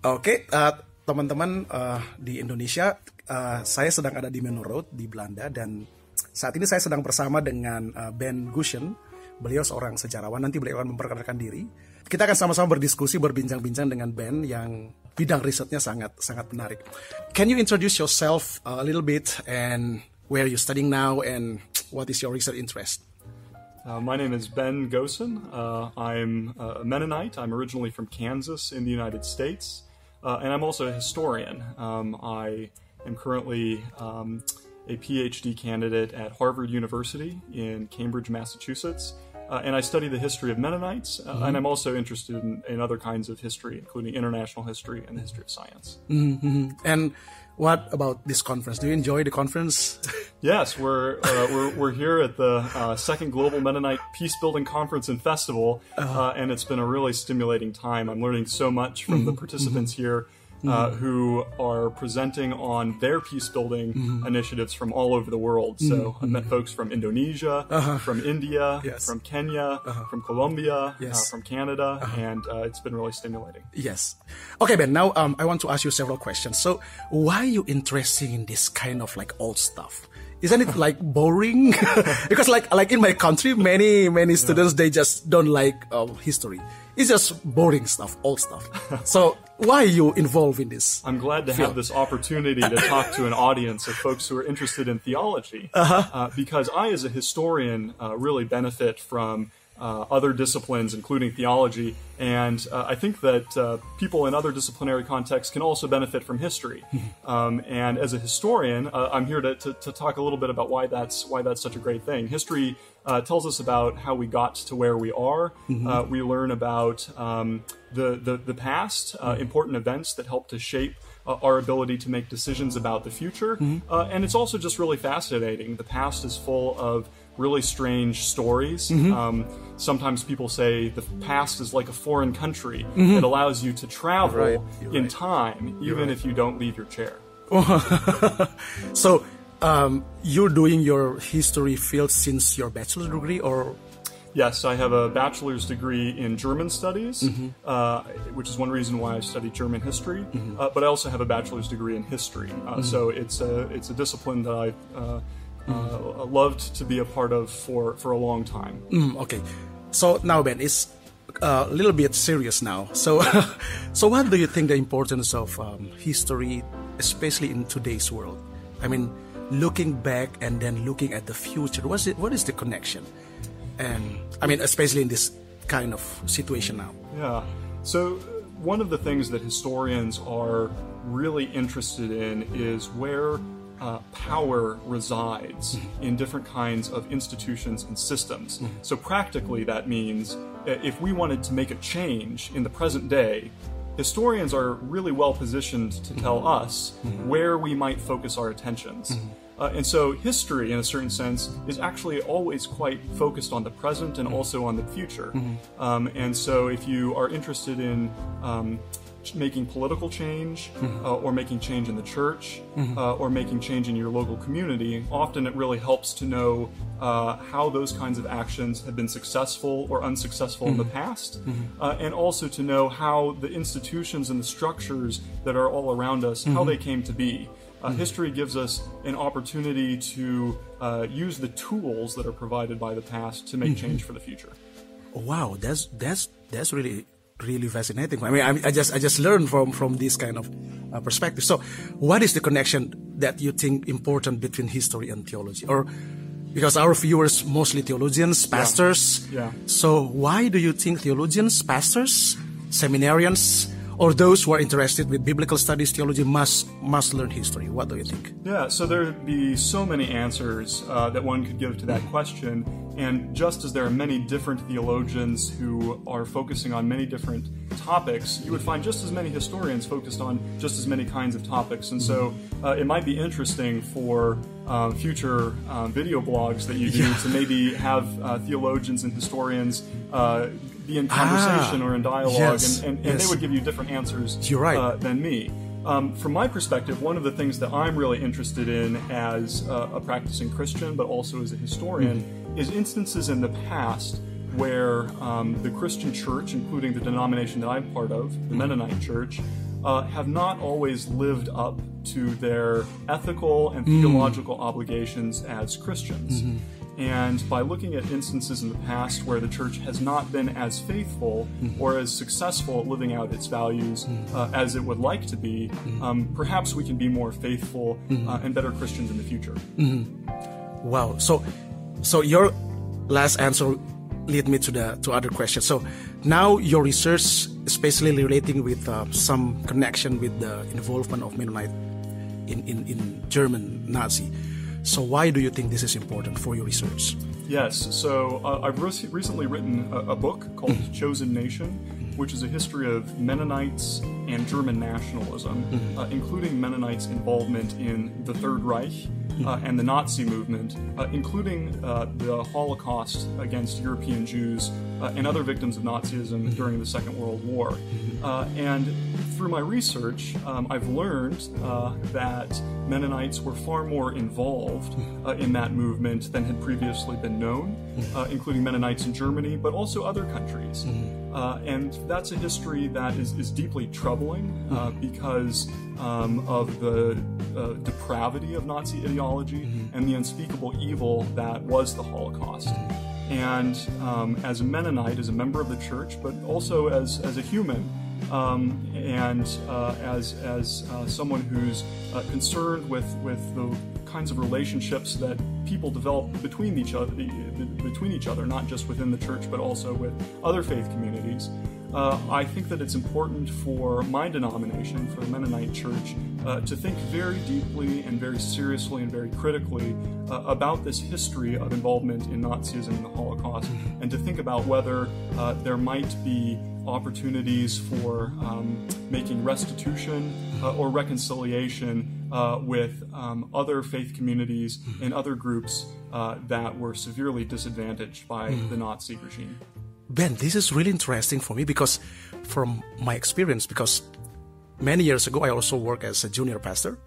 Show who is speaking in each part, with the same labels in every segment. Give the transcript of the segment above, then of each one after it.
Speaker 1: Oke, uh, teman-teman uh, di Indonesia, uh, saya sedang ada di Menlo Road di Belanda dan saat ini saya sedang bersama dengan uh, Ben Gushen. Beliau seorang sejarawan. Nanti beliau akan memperkenalkan diri. Kita akan sama-sama berdiskusi, berbincang-bincang dengan Ben yang bidang risetnya sangat sangat menarik. Can you introduce yourself uh, a little bit and where you studying now and what is your research interest?
Speaker 2: Uh, my name is Ben Gosen. Uh, I'm a Mennonite. I'm originally from Kansas in the United States. Uh, and I'm also a historian. Um, I am currently um, a PhD candidate at Harvard University in Cambridge, Massachusetts. Uh, and I study the history of Mennonites, uh, mm-hmm. and I'm also interested in, in, other kinds of history, including international history and the history of science.
Speaker 1: Mm-hmm. And what about this conference? Do you enjoy the conference?
Speaker 2: yes, we're, uh, we're, we're here at the uh, second Global Mennonite Peace Building Conference and Festival, uh-huh. uh, and it's been a really stimulating time. I'm learning so much from the mm-hmm. participants mm-hmm. here uh, mm-hmm. who are presenting on their peace building initiatives from all over the world. So. I've met folks from Indonesia, uh-huh. from India, yes. from Kenya, uh-huh. from Colombia, uh, yes. from Canada, uh-huh. and uh, it's been really stimulating.
Speaker 1: Yes. Okay, Ben. Now um, I want to ask you several questions. So why are you interested in this kind of like old stuff? Isn't it like boring because like like in my country many many students they just don't like uh, history it's just boring stuff, old stuff. so why are you involved in this?
Speaker 2: I'm glad to field? have this opportunity to talk to an audience of folks who are interested in theology, uh-huh. uh, because I, as a historian, uh, really benefit from uh, other disciplines, including theology. And uh, I think that uh, people in other disciplinary contexts can also benefit from history. um, and as a historian, uh, I'm here to, to, to, talk a little bit about why that's why that's such a great thing. History uh, tells us about how we got to where we are. Mm-hmm. Uh, we learn about um, the, the, the past, mm-hmm. important events that help to shape. our ability to make decisions about the future. Mm-hmm. and it's also just really fascinating. The past is full of really strange stories. Mm-hmm. Um, sometimes people say the past is like a foreign country. Mm-hmm. It allows you to travel right. in right. time, even right. if you don't leave your chair.
Speaker 1: so, um, you're doing your history field since your bachelor's degree, or
Speaker 2: Yes, I have a bachelor's degree in German studies, mm-hmm. uh, which is one reason why I study German history. Mm-hmm. Uh, but I also have a bachelor's degree in history, uh, mm-hmm. so it's a it's a discipline that I uh, uh, loved to be a part of for, for a long time.
Speaker 1: Mm, okay. So now, Ben, it's uh, a little bit serious now. So, so what do you think the importance of um, history, especially in today's world? I mean, looking back and then looking at the future. What's it? What is the connection? And I mean, especially in this kind of situation now.
Speaker 2: Yeah. So one of the things that historians are really interested in is where uh, power resides mm-hmm. in different kinds of institutions and systems. Mm-hmm. So, practically, that means uh, if we wanted to make a change in the present day, historians are really well positioned to tell mm-hmm. us where we might focus our attentions. Uh, and so, history, in a certain sense, is actually always quite focused on the present and also on the future. Um, and so, if you are interested in um, making political change mm-hmm. uh, or making change in the church mm-hmm. uh, or making change in your local community, often it really helps to know uh, how those kinds of actions have been successful or unsuccessful mm-hmm. in the mm-hmm. past, mm-hmm. uh, and also to know how the institutions and the structures that are all around us, how they mm-hmm. came to be. Uh, history gives us an opportunity to uh, use the tools that are provided by the past to make change for the future.
Speaker 1: Wow, that's that's that's really really fascinating. I mean, I, I just I just learned from from this kind of uh, perspective. So, what is the connection that you think important between history and theology, or because our viewers mostly theologians, pastors?
Speaker 2: Yeah. yeah.
Speaker 1: So, why do you think theologians, pastors, seminarians? Or those who are interested with biblical studies theology must must learn history what do you think
Speaker 2: yeah so there'd be so many answers uh, that one could give to that question and just as there are many different theologians who are focusing on many different topics, you would find just as many historians focused on just as many kinds of topics. And so uh, it might be interesting for uh, future uh, video blogs that you do yeah. to maybe have uh, theologians and historians uh, be in conversation ah, or in dialogue, yes, and, and, and yes. they would give you different answers
Speaker 1: right.
Speaker 2: Uh, than me. Um, from my perspective, one of the things that I'm really interested in as a practicing Christian, but also as a historian, mm-hmm is instances in the past where um, the Christian church, including the denomination that I'm part of, the Mennonite church, uh, have not always lived up to their ethical and theological obligations as Christians. And by looking at instances in the past where the church has not been as faithful or as successful at living out its values uh, as it would like to be, um, perhaps we can be more faithful uh, and better Christians in the future.
Speaker 1: Wow. So, so your last answer lead me to the to other questions. So now your research, especially relating with uh, some connection with the involvement of Mennonite in, in, in German Nazi. So why do you think this is important for your research?
Speaker 2: Yes, so uh, I've re- recently written a, a book called Chosen Nation, which is a history of Mennonites and German nationalism, uh, including Mennonites' involvement in the Third Reich. Uh, and the Nazi movement, uh, including uh, the Holocaust against European Jews uh, and other victims of Nazism during the Second World War. Uh, and through my research, um, I've learned uh, that Mennonites were far more involved uh, in that movement than had previously been known, uh, including Mennonites in Germany, but also other countries. Uh, and that's a history that is, is deeply troubling uh, because um, of the uh, depravity of Nazi ideology and the unspeakable evil that was the Holocaust. And um, as a Mennonite, as a member of the church, but also as, as a human, um, and uh, as, as uh, someone who's uh, concerned with, with the kinds of relationships that people develop between each other, between each other, not just within the church, but also with other faith communities. Uh, I think that it's important for my denomination, for the Mennonite Church, uh, to think very deeply and very seriously and very critically uh, about this history of involvement in Nazism and the Holocaust, and to think about whether uh, there might be opportunities for um, making restitution uh, or reconciliation uh, with um, other faith communities and other groups uh, that were severely disadvantaged by the Nazi regime.
Speaker 1: Ben, this is really interesting for me because, from my experience, because many years ago I also worked as a junior pastor.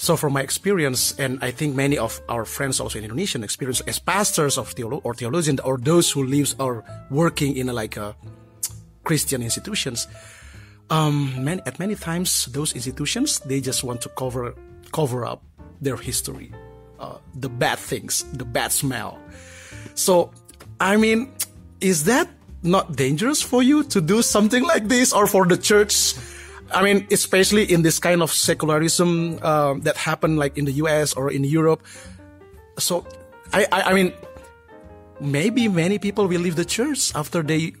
Speaker 1: So, from my experience, and I think many of our friends also in Indonesian experience as pastors of theolo- or theologians or those who lives or working in a, like a Christian institutions, um, many, at many times those institutions they just want to cover cover up their history, uh, the bad things, the bad smell. So, I mean, is that not dangerous for you to do something like this or for the church? I mean, especially in this kind of secularism um, that happened like in the US or in Europe. So, I, I, I mean, maybe many people will leave the church after they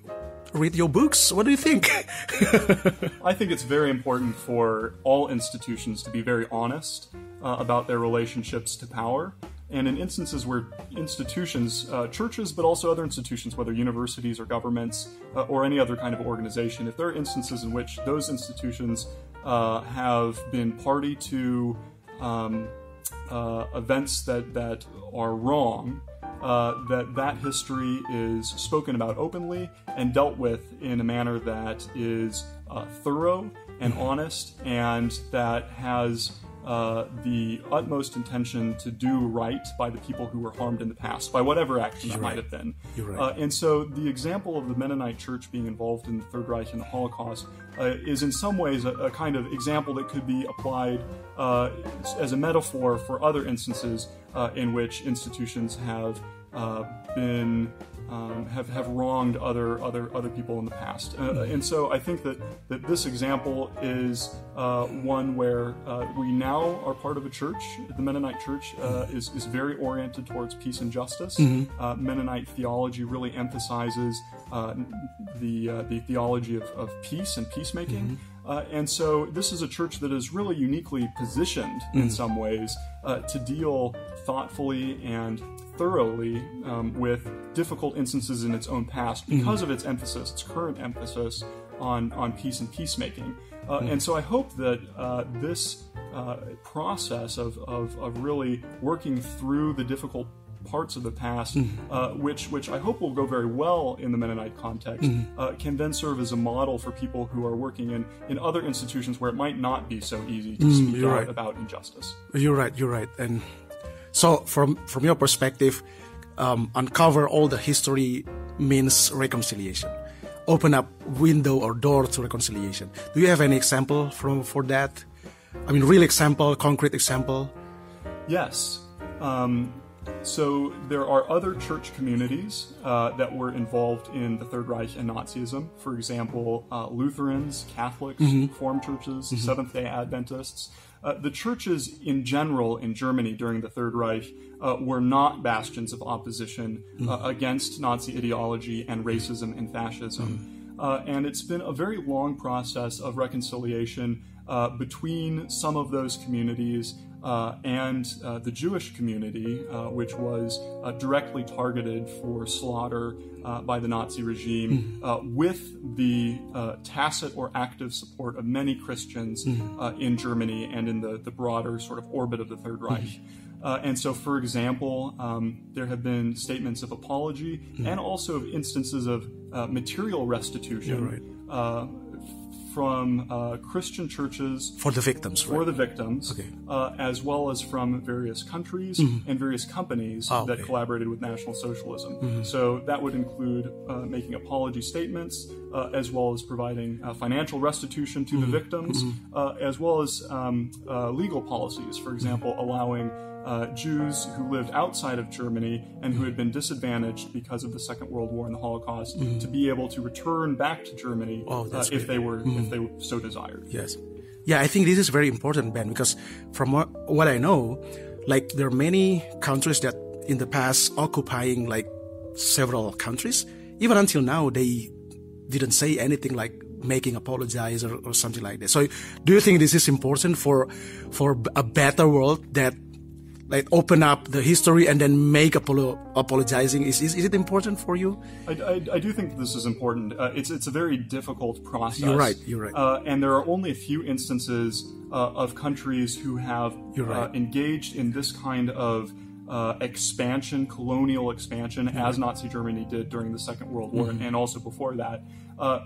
Speaker 1: read your books. What do you think?
Speaker 2: I think it's very important for all institutions to be very honest uh, about their relationships to power. And in instances where institutions, uh, churches, but also other institutions, whether universities or governments uh, or any other kind of organization, if there are instances in which those institutions uh, have been party to um, uh, events that, that are wrong, uh, that that history is spoken about openly and dealt with in a manner that is uh, thorough and honest and that has uh, the utmost intention to do right by the people who were harmed in the past, by whatever action that
Speaker 1: You're
Speaker 2: might have been.
Speaker 1: Right.
Speaker 2: Uh, and so the example of the Mennonite church being involved in the Third Reich and the Holocaust uh, is in some ways a, a kind of example that could be applied uh, as a metaphor for other instances uh, in which institutions have uh, been um, have have wronged other other other people in the past, uh, and so I think that that this example is uh, one where uh, we now are part of a church. The Mennonite Church uh, is is very oriented towards peace and justice. Uh, Mennonite theology really emphasizes uh, the uh, the theology of, of peace and peacemaking. Uh, and so this is a church that is really uniquely positioned in some ways uh, to deal thoughtfully and thoroughly um, with difficult instances in its own past because of its emphasis, its current emphasis on, on peace and peacemaking. Uh, And so I hope that uh, this uh, process of, of, of really working through the difficult parts of the past, uh, which which I hope will go very well in the Mennonite context, uh, can then serve as a model for people who are working in, in other institutions where it might not be so easy to speak out
Speaker 1: right.
Speaker 2: about injustice.
Speaker 1: You're right. You're right. And so, from from your perspective, um, uncover all the history means reconciliation. open up window or door to reconciliation. Do you have any example from for that? I mean, real example, concrete example.
Speaker 2: Yes. Um, so there are other church communities uh, that were involved in the Third Reich and Nazism. For example, uh, Lutherans, Catholics, Reformed churches, Seventh Day Adventists. Uh, the churches in general in Germany during the Third Reich uh, were not bastions of opposition uh, against Nazi ideology and racism and fascism. Uh, and it's been a very long process of reconciliation uh, between some of those communities uh, and uh, the Jewish community, uh, which was uh, directly targeted for slaughter uh, by the Nazi regime, uh, with the uh, tacit or active support of many Christians uh, in Germany and in the, the broader sort of orbit of the Third Reich. Uh, and so, for example, um, there have been statements of apology and also of instances of uh, material restitution uh, from uh, Christian churches
Speaker 1: For the victims,
Speaker 2: for
Speaker 1: right?
Speaker 2: the victims,
Speaker 1: Okay.
Speaker 2: uh, as well as from various countries and various companies
Speaker 1: Oh,
Speaker 2: that
Speaker 1: okay.
Speaker 2: collaborated with National Socialism. So that would include uh, making apology statements, uh, as well as providing uh, financial restitution to the victims, uh, as well as um, uh, legal policies. For example, allowing uh, Jews who lived outside of Germany and who had been disadvantaged because of the Second World War and the Holocaust to be able to return back to Germany
Speaker 1: Oh,
Speaker 2: uh, if they were if they so desired.
Speaker 1: Yes. Yeah, I think this is very important, Ben, because from what, what I know, like there are many countries that in the past occupying like several countries. Even until now, they didn't say anything like making apologize or, or something like that. So, do you think this is important for for a better world that like open up the history and then make apolo- apologizing? Is, is is it important for you?
Speaker 2: I, I, I do think this is important. Uh, it's it's a very difficult process.
Speaker 1: You're right, you're right.
Speaker 2: Uh, and there are only a few instances uh, of countries who have
Speaker 1: right.
Speaker 2: uh, engaged in this kind of uh, expansion, colonial expansion, as Nazi Germany did during the Second World War,
Speaker 1: Mm-hmm.
Speaker 2: and also before that. Uh,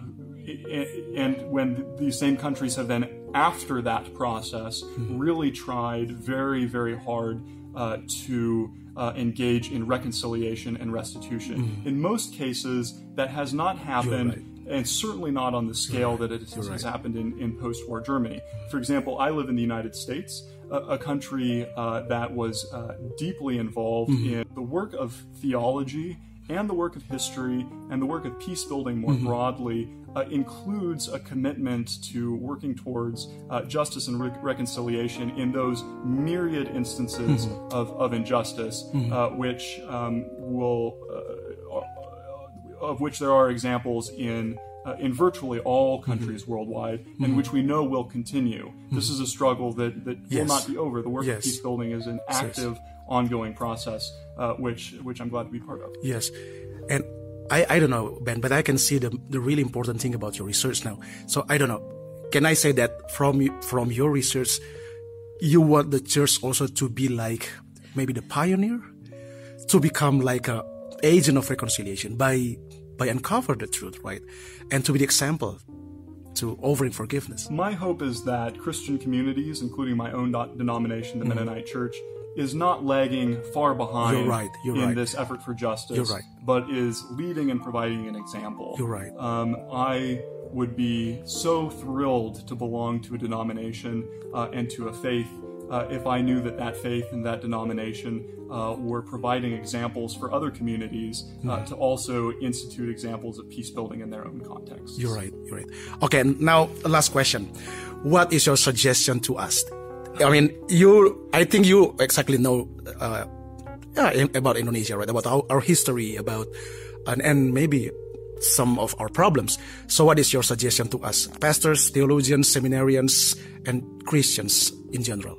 Speaker 2: and when these same countries have then, after that process,
Speaker 1: Mm-hmm.
Speaker 2: really tried very, very hard uh, to uh, engage in reconciliation and restitution. In most cases, that has not happened
Speaker 1: Mm-hmm. right.
Speaker 2: and certainly not on the scale that it has, has happened in, in post-war Germany. For example, I live in the United States, a, a country uh, that was uh, deeply involved
Speaker 1: Mm-hmm.
Speaker 2: in the work of theology and the work of history and the work of peace building more
Speaker 1: Mm-hmm.
Speaker 2: broadly. Uh, includes a commitment to working towards uh, justice and re- reconciliation in those myriad instances
Speaker 1: Mm-hmm.
Speaker 2: of, of injustice, uh, which um, will uh, of which there are examples in uh, in virtually all
Speaker 1: Mm-hmm.
Speaker 2: countries worldwide, and which we know will continue. This is a struggle that, that will not be over. The work
Speaker 1: Yes.
Speaker 2: of peace building is an active, ongoing process, uh, which which I'm glad to be part of.
Speaker 1: Yes. I, I don't know, Ben, but I can see the, the really important thing about your research now. So I don't know. Can I say that from from your research, you want the church also to be like maybe the pioneer, to become like a agent of reconciliation by by uncover the truth, right, and to be the example to offering forgiveness.
Speaker 2: My hope is that Christian communities, including my own denomination, the mm-hmm. Mennonite Church, is not lagging far behind.
Speaker 1: You're right, you're
Speaker 2: in
Speaker 1: right.
Speaker 2: this effort for justice,
Speaker 1: right.
Speaker 2: but is leading and providing an example.
Speaker 1: You're right.
Speaker 2: Um, I would be so thrilled to belong to a denomination uh, and to a faith uh, if I knew that that faith and that denomination uh, were providing examples for other communities uh, to also institute examples of peace building in their own context.
Speaker 1: You're right. You're right. Okay. Now, last question. What is your suggestion to us? I mean, you. I think you exactly know uh, yeah, about Indonesia, right? About our, our history, about and, and maybe some of our problems. So, what is your suggestion to us, pastors, theologians, seminarians, and Christians in general?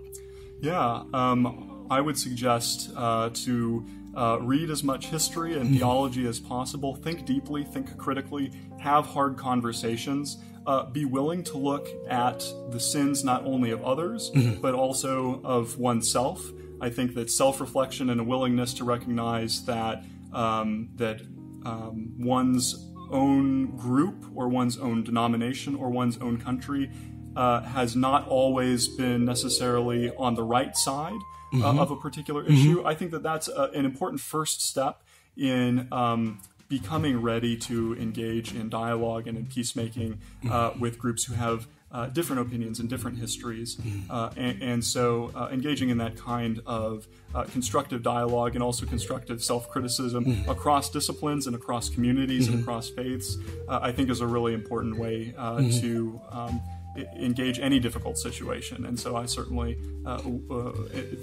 Speaker 2: Yeah, um, I would suggest uh, to uh, read as much history and theology as possible. Think deeply, think critically, have hard conversations. Uh, be willing to look at the sins not only of others, but also of oneself. I think that self-reflection and a willingness to recognize that um, that um, one's own group or one's own denomination or one's own country uh, has not always been necessarily on the right side uh, of a particular issue. I think that that's a, an important first step in um, becoming ready to engage in dialogue and in peacemaking uh, with groups who have uh, different opinions and different histories. Uh, and, and, so uh, engaging in that kind of uh, constructive dialogue and also constructive self criticism across disciplines and across communities and across faiths, uh, I think is a really important way to. Um, engage any difficult situation. And so I certainly uh, uh,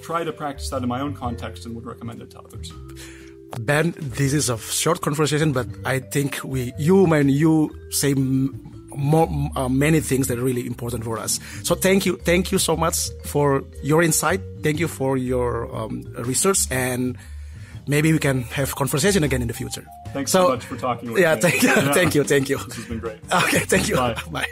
Speaker 2: try to practice that in my own context and would recommend it to others.
Speaker 1: Ben, this is a short conversation, but I think we, you, man, you say more, uh, many things that are really important for us. So thank you, thank you so much for your insight. Thank you for your um, research, and maybe we can have conversation again in the future.
Speaker 2: Thanks so, so much for talking. With us.
Speaker 1: Yeah, thank you, yeah, thank you, thank you.
Speaker 2: This has been great.
Speaker 1: Okay, thank you. Bye. Bye.